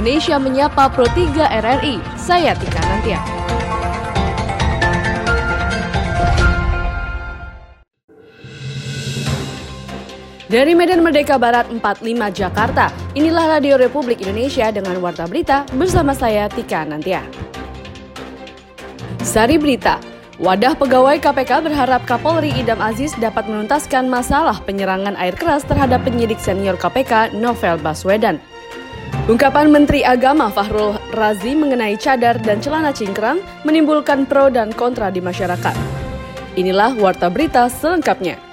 Indonesia menyapa Pro 3 RRI. Saya Tika Nantia. Dari Medan Merdeka Barat 45 Jakarta, inilah Radio Republik Indonesia dengan Warta Berita bersama saya Tika Nantia. Sari Berita, Wadah pegawai KPK berharap Kapolri Idam Aziz dapat menuntaskan masalah penyerangan air keras terhadap penyidik senior KPK Novel Baswedan. Ungkapan Menteri Agama Fahrul Razi mengenai cadar dan celana cingkrang menimbulkan pro dan kontra di masyarakat. Inilah warta berita selengkapnya.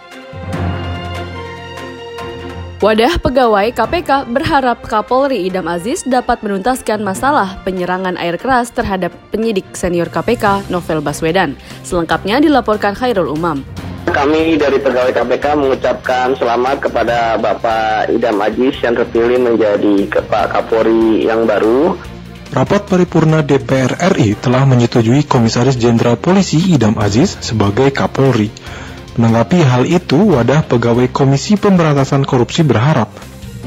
Wadah pegawai KPK berharap Kapolri Idam Aziz dapat menuntaskan masalah penyerangan air keras terhadap penyidik senior KPK Novel Baswedan. Selengkapnya dilaporkan Khairul Umam. Kami dari pegawai KPK mengucapkan selamat kepada Bapak Idam Aziz yang terpilih menjadi Kepala Kapolri yang baru. Rapat paripurna DPR RI telah menyetujui Komisaris Jenderal Polisi Idam Aziz sebagai Kapolri. Menanggapi hal itu, wadah pegawai Komisi Pemberantasan Korupsi berharap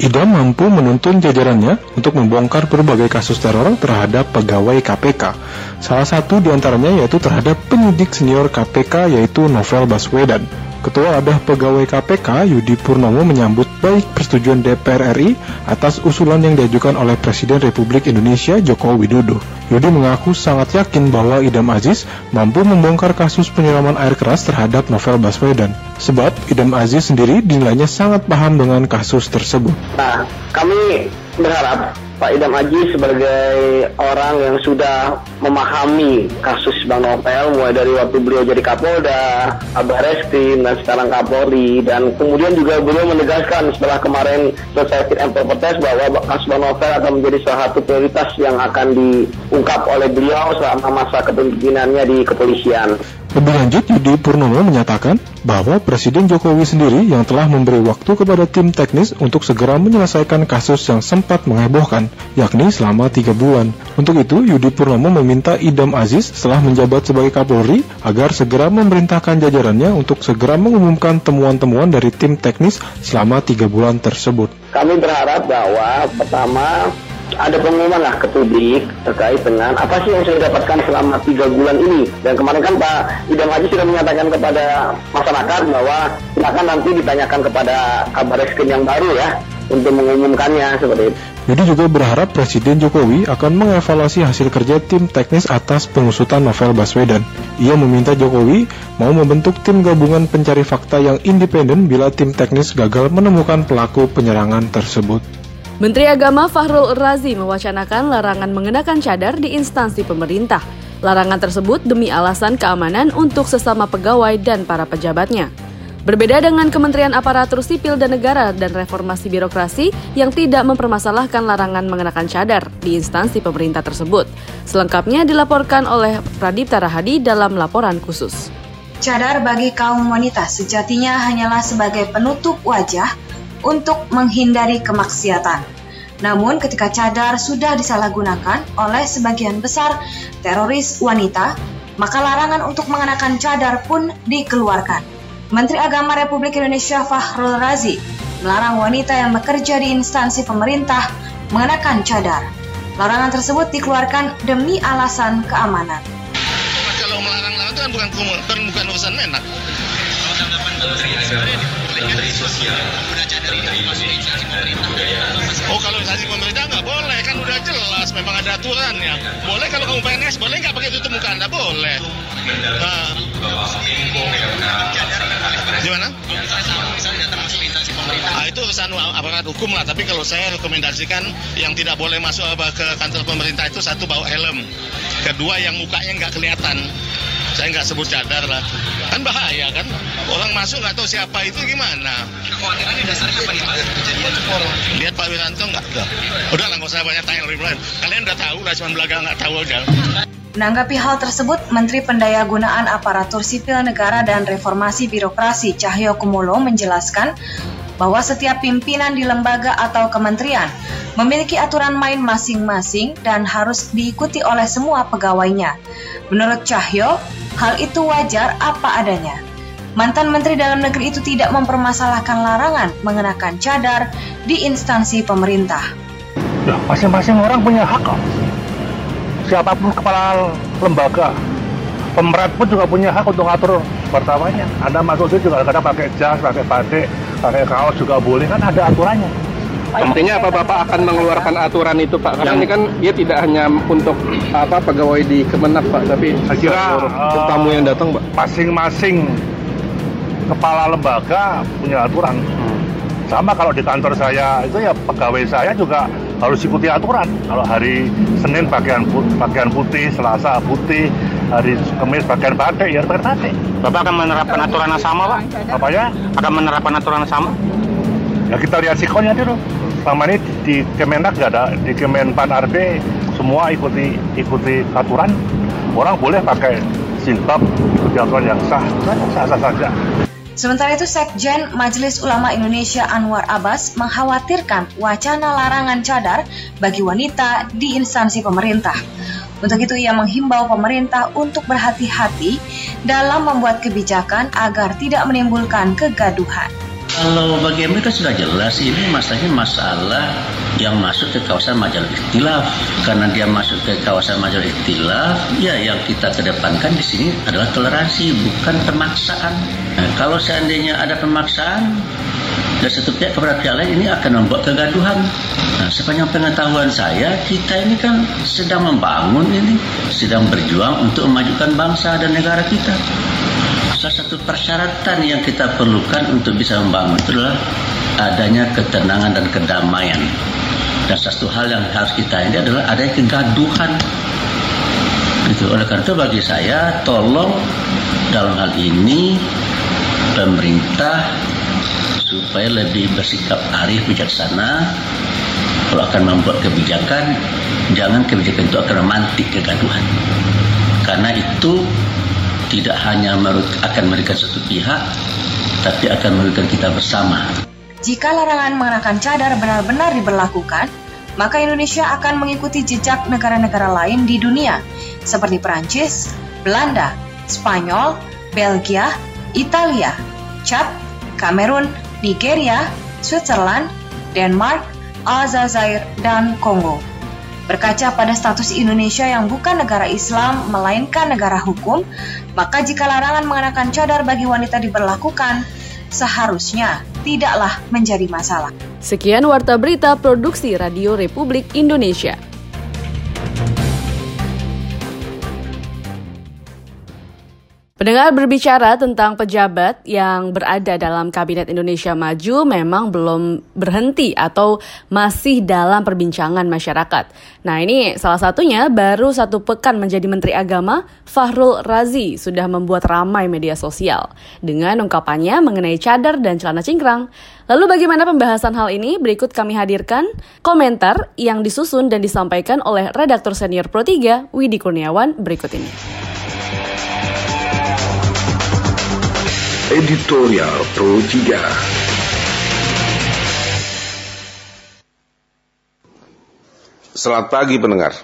Idam mampu menuntun jajarannya untuk membongkar berbagai kasus teror terhadap pegawai KPK. Salah satu di antaranya yaitu terhadap penyidik senior KPK yaitu Novel Baswedan. Ketua Wadah Pegawai KPK Yudi Purnomo menyambut baik persetujuan DPR RI atas usulan yang diajukan oleh Presiden Republik Indonesia Joko Widodo. Yudi mengaku sangat yakin bahwa Idam Aziz mampu membongkar kasus penyiraman air keras terhadap Novel Baswedan. Sebab Idam Aziz sendiri dinilainya sangat paham dengan kasus tersebut. Nah, kami berharap Pak Idam Aji sebagai orang yang sudah memahami kasus Bang Novel mulai dari waktu beliau jadi Kapolda, Abah Reskrim dan sekarang Kapolri dan kemudian juga beliau menegaskan setelah kemarin selesai fit and proper test bahwa kasus Bang Novel akan menjadi salah satu prioritas yang akan diungkap oleh beliau selama masa kepemimpinannya di kepolisian. Lebih lanjut, Yudi Purnomo menyatakan bahwa Presiden Jokowi sendiri yang telah memberi waktu kepada tim teknis untuk segera menyelesaikan kasus yang sempat menghebohkan, yakni selama tiga bulan. Untuk itu, Yudi Purnomo meminta Idam Aziz setelah menjabat sebagai Kapolri agar segera memerintahkan jajarannya untuk segera mengumumkan temuan-temuan dari tim teknis selama tiga bulan tersebut. Kami berharap bahwa pertama ada pengumuman lah ke publik terkait dengan apa sih yang saya dapatkan selama tiga bulan ini. Dan kemarin kan Pak Idam Haji sudah menyatakan kepada masyarakat bahwa silakan nanti ditanyakan kepada kabar reskrim yang baru ya untuk mengumumkannya seperti itu. Yudi juga berharap Presiden Jokowi akan mengevaluasi hasil kerja tim teknis atas pengusutan novel Baswedan. Ia meminta Jokowi mau membentuk tim gabungan pencari fakta yang independen bila tim teknis gagal menemukan pelaku penyerangan tersebut. Menteri Agama Fahrul Razi mewacanakan larangan mengenakan cadar di instansi pemerintah. Larangan tersebut demi alasan keamanan untuk sesama pegawai dan para pejabatnya. Berbeda dengan Kementerian Aparatur Sipil dan Negara dan Reformasi Birokrasi yang tidak mempermasalahkan larangan mengenakan cadar di instansi pemerintah tersebut. Selengkapnya dilaporkan oleh Pradipta Rahadi dalam laporan khusus. Cadar bagi kaum wanita sejatinya hanyalah sebagai penutup wajah untuk menghindari kemaksiatan. Namun ketika cadar sudah disalahgunakan oleh sebagian besar teroris wanita, maka larangan untuk mengenakan cadar pun dikeluarkan. Menteri Agama Republik Indonesia Fahrul Razi melarang wanita yang bekerja di instansi pemerintah mengenakan cadar. Larangan tersebut dikeluarkan demi alasan keamanan. Kalau melarang-larang itu kan bukan, bukan, bukan urusan menak. Menteri Sosial, Oh kalau instansi pemerintah nggak boleh kan udah jelas memang ada aturannya. Boleh kalau kamu PNS boleh nggak pakai tutup muka Anda boleh. Nah. Gimana? Nah, itu urusan aparat hukum lah. Tapi kalau saya rekomendasikan yang tidak boleh masuk ke kantor pemerintah itu satu bawa helm, kedua yang mukanya nggak kelihatan saya nggak sebut cadar lah. Kan bahaya kan? Orang masuk nggak tahu siapa itu gimana. Kekhawatirannya dasarnya apa nih pak? Kejadian lihat Pak Wiranto nggak? Udah lah nggak usah banyak tanya lebih lain kalian udah tahu lah cuma belaga nggak tahu aja. Menanggapi hal tersebut, Menteri Pendayagunaan Aparatur Sipil Negara dan Reformasi Birokrasi Cahyo Kumolo menjelaskan bahwa setiap pimpinan di lembaga atau kementerian memiliki aturan main masing-masing dan harus diikuti oleh semua pegawainya. Menurut Cahyo, hal itu wajar apa adanya. Mantan Menteri Dalam Negeri itu tidak mempermasalahkan larangan mengenakan cadar di instansi pemerintah. Ya, masing-masing orang punya hak kok. Siapa pun kepala lembaga, pemerat pun juga punya hak untuk ngatur wartawannya. Anda masuk situ juga kadang pakai jas, pakai batik, pakai kaos juga boleh kan ada aturannya. Artinya apa Bapak akan mengeluarkan aturan itu Pak? Karena ini kan dia tidak hanya untuk apa pegawai di Kemenang Pak, tapi Saya kira eh, tamu yang datang Pak. masing-masing kepala lembaga punya aturan. Sama kalau di kantor saya itu ya pegawai saya juga harus ikuti aturan. Kalau hari Senin pakaian pakaian putih, Selasa putih, hari Kamis pakaian batik ya pakaian batik. Bapak akan menerapkan aturan yang sama, Pak? Apa ya? Akan menerapkan aturan yang sama? Ya kita lihat sikonnya dulu. Selama ini di Kemenak nggak ada, di Kemenpan RB semua ikuti ikuti aturan. Orang boleh pakai silbab ikuti aturan yang sah, sah-sah saja. Sementara itu, Sekjen Majelis Ulama Indonesia Anwar Abbas mengkhawatirkan wacana larangan cadar bagi wanita di instansi pemerintah. Untuk itu, ia menghimbau pemerintah untuk berhati-hati dalam membuat kebijakan agar tidak menimbulkan kegaduhan. Kalau bagi mereka sudah jelas ini masalahnya masalah yang masuk ke kawasan majalah ikhtilaf. Karena dia masuk ke kawasan majalah ikhtilaf, ya yang kita kedepankan di sini adalah toleransi, bukan pemaksaan. Nah, kalau seandainya ada pemaksaan dari satu pihak kepada pihak lain ini akan membuat kegaduhan. Nah, sepanjang pengetahuan saya, kita ini kan sedang membangun ini, sedang berjuang untuk memajukan bangsa dan negara kita salah satu persyaratan yang kita perlukan untuk bisa membangun itu adalah adanya ketenangan dan kedamaian. Dan satu hal yang harus kita ini adalah adanya kegaduhan. Itu oleh karena itu bagi saya tolong dalam hal ini pemerintah supaya lebih bersikap arif bijaksana kalau akan membuat kebijakan jangan kebijakan itu akan memantik kegaduhan karena itu tidak hanya akan merugikan satu pihak, tapi akan merugikan kita bersama. Jika larangan mengenakan cadar benar-benar diberlakukan, maka Indonesia akan mengikuti jejak negara-negara lain di dunia, seperti Perancis, Belanda, Spanyol, Belgia, Italia, Chad, Kamerun, Nigeria, Switzerland, Denmark, Aljazair, dan Kongo. Berkaca pada status Indonesia yang bukan negara Islam, melainkan negara hukum, maka jika larangan mengenakan cadar bagi wanita diberlakukan, seharusnya tidaklah menjadi masalah. Sekian Warta Berita Produksi Radio Republik Indonesia. Pendengar berbicara tentang pejabat yang berada dalam Kabinet Indonesia Maju memang belum berhenti atau masih dalam perbincangan masyarakat. Nah ini salah satunya baru satu pekan menjadi Menteri Agama, Fahrul Razi sudah membuat ramai media sosial dengan ungkapannya mengenai cadar dan celana cingkrang. Lalu bagaimana pembahasan hal ini? Berikut kami hadirkan komentar yang disusun dan disampaikan oleh redaktur senior Pro 3, Widi Kurniawan berikut ini. Editorial Pro 3 Selamat pagi pendengar.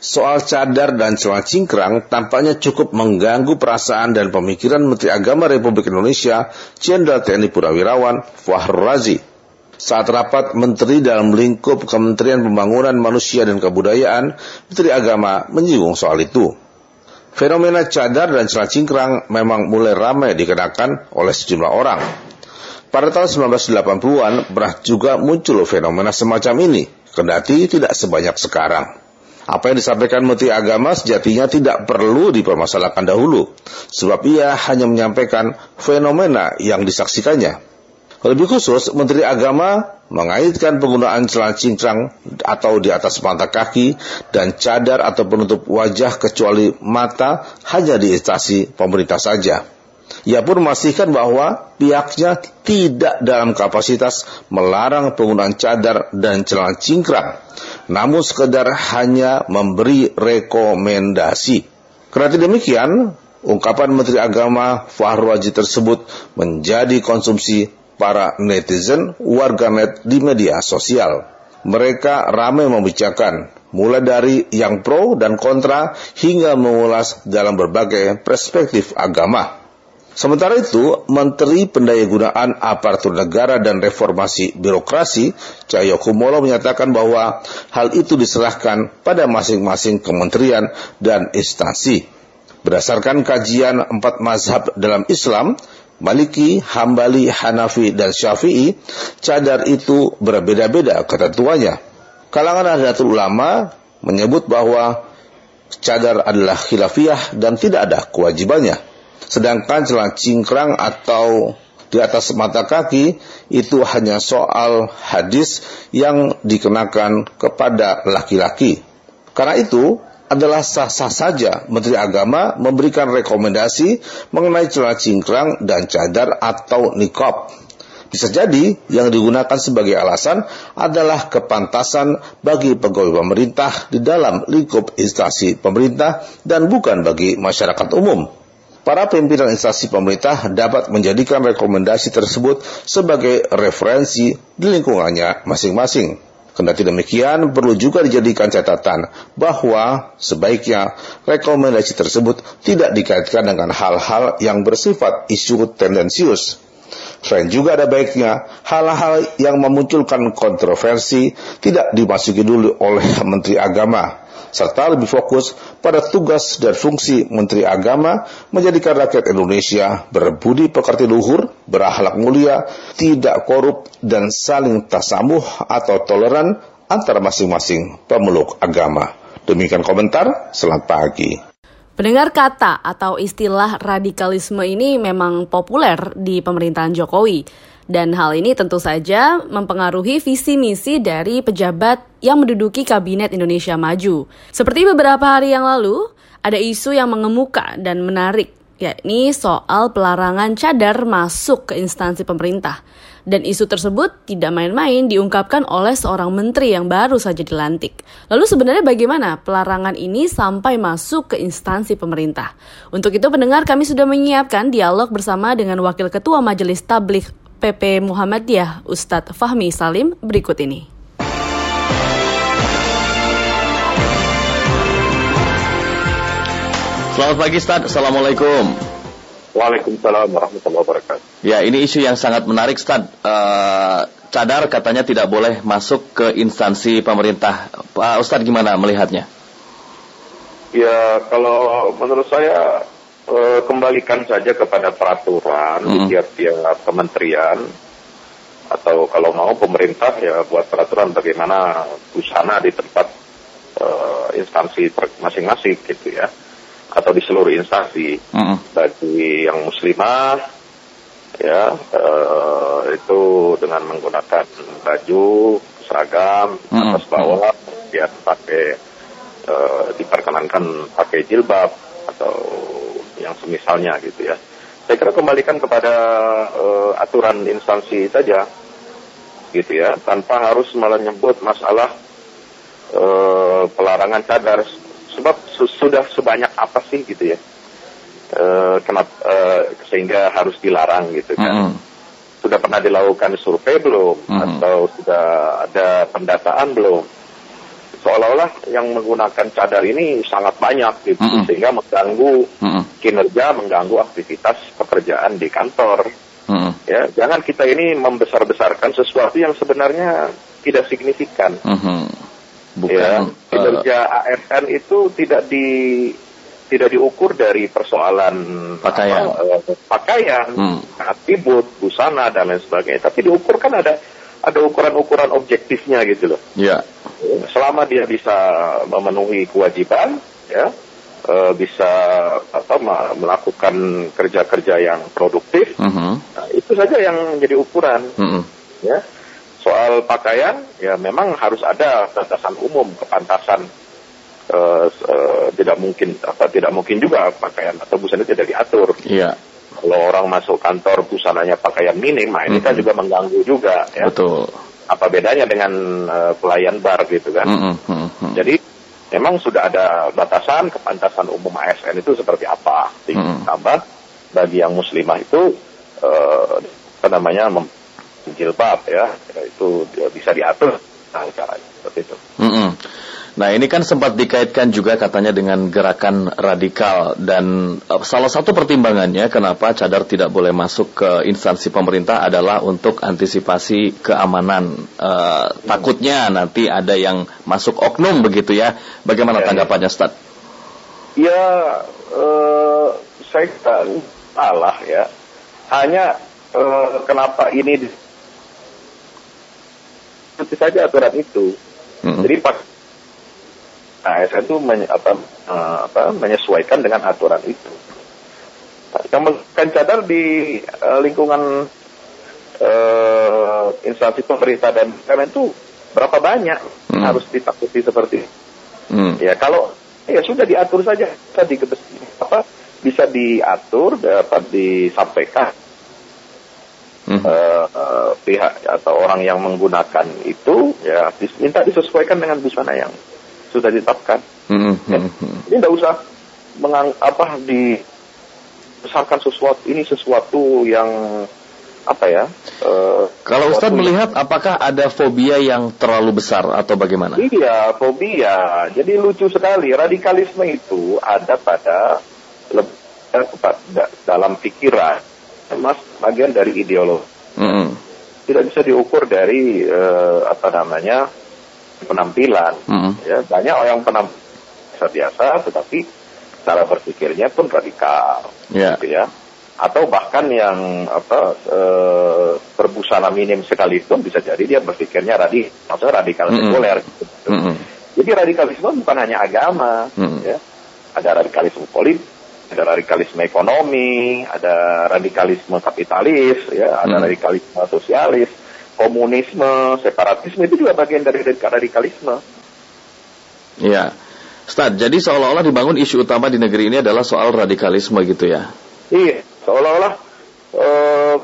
Soal cadar dan celana cingkrang tampaknya cukup mengganggu perasaan dan pemikiran Menteri Agama Republik Indonesia, Jenderal TNI Purnawirawan Fahrul Razi. Saat rapat Menteri dalam lingkup Kementerian Pembangunan Manusia dan Kebudayaan, Menteri Agama menyinggung soal itu. Fenomena cadar dan celana cingkrang memang mulai ramai dikenakan oleh sejumlah orang. Pada tahun 1980-an pernah juga muncul fenomena semacam ini, kendati tidak sebanyak sekarang. Apa yang disampaikan Menteri Agama sejatinya tidak perlu dipermasalahkan dahulu, sebab ia hanya menyampaikan fenomena yang disaksikannya. Lebih khusus, Menteri Agama mengaitkan penggunaan celana cingkrang atau di atas mata kaki dan cadar atau penutup wajah kecuali mata hanya di instansi pemerintah saja. Ia pun memastikan bahwa pihaknya tidak dalam kapasitas melarang penggunaan cadar dan celana cingkrang, namun sekedar hanya memberi rekomendasi. Karena demikian, ungkapan Menteri Agama Fahru Haji tersebut menjadi konsumsi para netizen warganet di media sosial. Mereka ramai membicarakan, mulai dari yang pro dan kontra hingga mengulas dalam berbagai perspektif agama. Sementara itu, Menteri Pendayagunaan Aparatur Negara dan Reformasi Birokrasi, Cahyo Kumolo menyatakan bahwa hal itu diserahkan pada masing-masing kementerian dan instansi. Berdasarkan kajian empat mazhab dalam Islam, Maliki, Hambali, Hanafi, dan Syafi'i, cadar itu berbeda-beda ketentuannya. Kalangan Nahdlatul Ulama menyebut bahwa cadar adalah khilafiyah dan tidak ada kewajibannya. Sedangkan celana cingkrang atau di atas mata kaki itu hanya soal hadis yang dikenakan kepada laki-laki. Karena itu adalah sah-sah saja Menteri Agama memberikan rekomendasi mengenai celana cingkrang dan cadar atau nikop. Bisa jadi yang digunakan sebagai alasan adalah kepantasan bagi pegawai pemerintah di dalam lingkup instansi pemerintah dan bukan bagi masyarakat umum para pimpinan instansi pemerintah dapat menjadikan rekomendasi tersebut sebagai referensi di lingkungannya masing-masing. Kendati demikian, perlu juga dijadikan catatan bahwa sebaiknya rekomendasi tersebut tidak dikaitkan dengan hal-hal yang bersifat isu tendensius. Selain juga ada baiknya hal-hal yang memunculkan kontroversi tidak dimasuki dulu oleh Menteri Agama serta lebih fokus pada tugas dan fungsi Menteri Agama menjadikan rakyat Indonesia berbudi pekerti luhur, berakhlak mulia, tidak korup, dan saling tasamuh atau toleran antara masing-masing pemeluk agama. Demikian komentar, selamat pagi. Pendengar kata atau istilah radikalisme ini memang populer di pemerintahan Jokowi. Dan hal ini tentu saja mempengaruhi visi misi dari pejabat yang menduduki Kabinet Indonesia Maju. Seperti beberapa hari yang lalu, ada isu yang mengemuka dan menarik, yakni soal pelarangan cadar masuk ke instansi pemerintah. Dan isu tersebut tidak main-main diungkapkan oleh seorang menteri yang baru saja dilantik. Lalu sebenarnya bagaimana pelarangan ini sampai masuk ke instansi pemerintah? Untuk itu pendengar kami sudah menyiapkan dialog bersama dengan Wakil Ketua Majelis Tabligh PP Muhammadiyah Ustadz Fahmi Salim berikut ini. Selamat pagi Ustadz, Assalamualaikum. Waalaikumsalam warahmatullahi wabarakatuh. Ya, ini isu yang sangat menarik Ustadz. Uh, cadar katanya tidak boleh masuk ke instansi pemerintah. Pak Ustadz gimana melihatnya? Ya, kalau menurut saya e, kembalikan saja kepada peraturan hmm. di tiap-tiap kementerian atau kalau mau pemerintah ya buat peraturan bagaimana busana di tempat e, instansi masing-masing gitu ya atau di seluruh instansi hmm. bagi yang muslimah ya e, itu dengan menggunakan baju seragam hmm. atas bawah ya pakai e, diperkenankan pakai jilbab atau yang semisalnya gitu ya. Saya kira kembalikan kepada uh, aturan instansi saja gitu ya, tanpa harus malah nyebut masalah uh, pelarangan cadar sebab su sudah sebanyak apa sih gitu ya. Uh, kenapa uh, sehingga harus dilarang gitu kan. Mm -hmm. Sudah pernah dilakukan survei belum mm -hmm. atau sudah ada pendataan belum? seolah-olah yang menggunakan cadar ini sangat banyak gitu mm -hmm. sehingga mengganggu mm -hmm. kinerja, mengganggu aktivitas pekerjaan di kantor. Mm -hmm. Ya, jangan kita ini membesar-besarkan sesuatu yang sebenarnya tidak signifikan. Mm -hmm. Bukan ya, kinerja uh, ASN itu tidak di tidak diukur dari persoalan pakaian, apa, uh, pakaian, hmm. atribut, busana dan lain sebagainya, tapi diukur kan ada ada ukuran-ukuran objektifnya gitu loh. Iya. Selama dia bisa memenuhi kewajiban, ya, e, bisa apa melakukan kerja-kerja yang produktif, uh -huh. nah, itu saja yang menjadi ukuran. Uh -huh. Ya. Soal pakaian, ya memang harus ada batasan umum kepantasan. E, e, tidak mungkin apa tidak mungkin juga pakaian atau busana tidak diatur. Iya. Kalau orang masuk kantor busananya pakaian minim, nah ini mm -hmm. kan juga mengganggu juga. Ya. Betul. Apa bedanya dengan uh, pelayan bar gitu kan? Mm -hmm. Jadi memang sudah ada batasan kepantasan umum ASN itu seperti apa. Ditambah mm -hmm. bagi yang muslimah itu uh, apa namanya jilbab ya, ya itu bisa diatur nah, caranya seperti itu. Mm -hmm. Nah ini kan sempat dikaitkan juga katanya dengan gerakan radikal dan uh, salah satu pertimbangannya kenapa cadar tidak boleh masuk ke instansi pemerintah adalah untuk antisipasi keamanan. Uh, takutnya nanti ada yang masuk oknum begitu ya. Bagaimana ya, tanggapannya, Stad? Ya, uh, saya salah ya. Hanya uh, kenapa ini tentu saja aturan itu. Hmm. Jadi pas ASN itu men, apa, uh, apa, menyesuaikan dengan aturan itu. Yang melakukan cadar di uh, lingkungan uh, instansi pemerintah dan kemen itu berapa banyak hmm. harus ditakuti seperti itu. Hmm. Ya kalau ya sudah diatur saja tadi apa bisa diatur dapat disampaikan hmm. uh, uh, pihak atau orang yang menggunakan itu ya minta disesuaikan dengan busana yang sudah ditetapkan. Mm -hmm. Ini tidak usah mengang apa di besarkan sesuatu ini sesuatu yang apa ya? Uh, Kalau Ustadz melihat apakah ada fobia yang terlalu besar atau bagaimana? Iya, fobia. Jadi lucu sekali. Radikalisme itu ada pada dalam pikiran, mas bagian dari ideologi. Mm -hmm. Tidak bisa diukur dari uh, apa namanya penampilan. Mm-hmm. Ya, banyak orang penampilan biasa biasa, tetapi cara berpikirnya pun radikal, yeah. gitu ya. Atau bahkan yang apa e, berbusana minim sekalipun bisa jadi dia berpikirnya radikal, maksudnya radikal mm-hmm. sekuler. Gitu. Mm-hmm. Jadi radikalisme bukan hanya agama, mm-hmm. ya. Ada radikalisme politik, ada radikalisme ekonomi, ada radikalisme kapitalis, ya, ada hmm. radikalisme sosialis, komunisme, separatisme itu juga bagian dari radikalisme. Iya. Stad, jadi seolah-olah dibangun isu utama di negeri ini adalah soal radikalisme gitu ya? Iya, seolah-olah uh,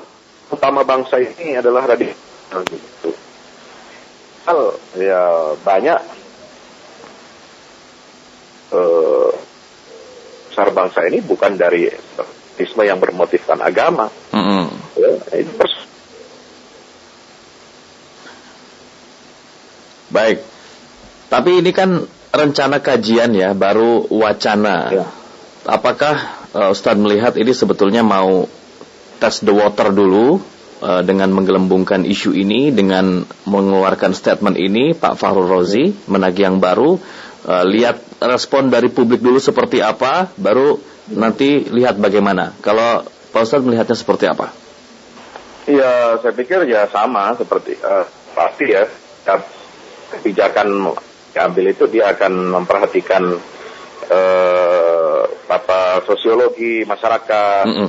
utama bangsa ini adalah radikalisme gitu. Hal ya banyak uh, besar bangsa ini bukan dari radikalisme yang bermotifkan agama. Mm -hmm. ya, itu Baik. Tapi ini kan rencana kajian ya, baru wacana. Ya. Apakah uh, Ustadz melihat ini sebetulnya mau tes the water dulu uh, dengan menggelembungkan isu ini, dengan mengeluarkan statement ini, Pak Fahrul Rozi menagih yang baru, uh, lihat respon dari publik dulu seperti apa, baru nanti lihat bagaimana. Kalau Pak Ustadz melihatnya seperti apa? Ya, saya pikir ya sama seperti uh, pasti ya kebijakan diambil itu dia akan memperhatikan uh, apa sosiologi masyarakat, mm -hmm.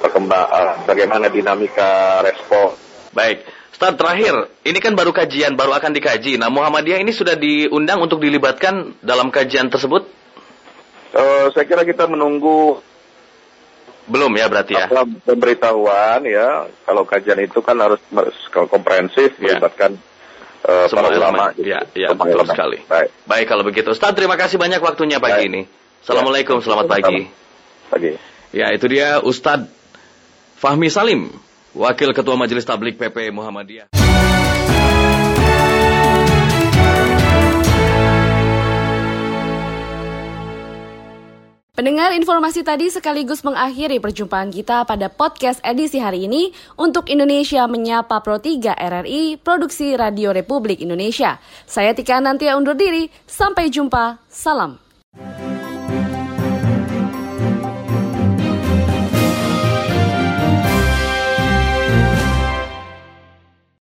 perkembang uh, bagaimana dinamika respon. Baik. Start terakhir, ini kan baru kajian, baru akan dikaji. Nah, Muhammadiyah ini sudah diundang untuk dilibatkan dalam kajian tersebut? Uh, saya kira kita menunggu belum ya berarti ya? Pemberitahuan ya, kalau kajian itu kan harus komprehensif, ya. melibatkan uh, Semua para ulama. Gitu. Ya, ya betul ulama. sekali. Baik. Baik kalau begitu. Ustaz, terima kasih banyak waktunya pagi Baik. ini. Assalamualaikum, ya. selamat pagi. Pagi. Ya, itu dia Ustadz Fahmi Salim, Wakil Ketua Majelis Tablik PP Muhammadiyah. Pendengar informasi tadi sekaligus mengakhiri perjumpaan kita pada podcast edisi hari ini untuk Indonesia Menyapa Pro 3 RRI Produksi Radio Republik Indonesia. Saya Tika Nantia undur diri, sampai jumpa, salam.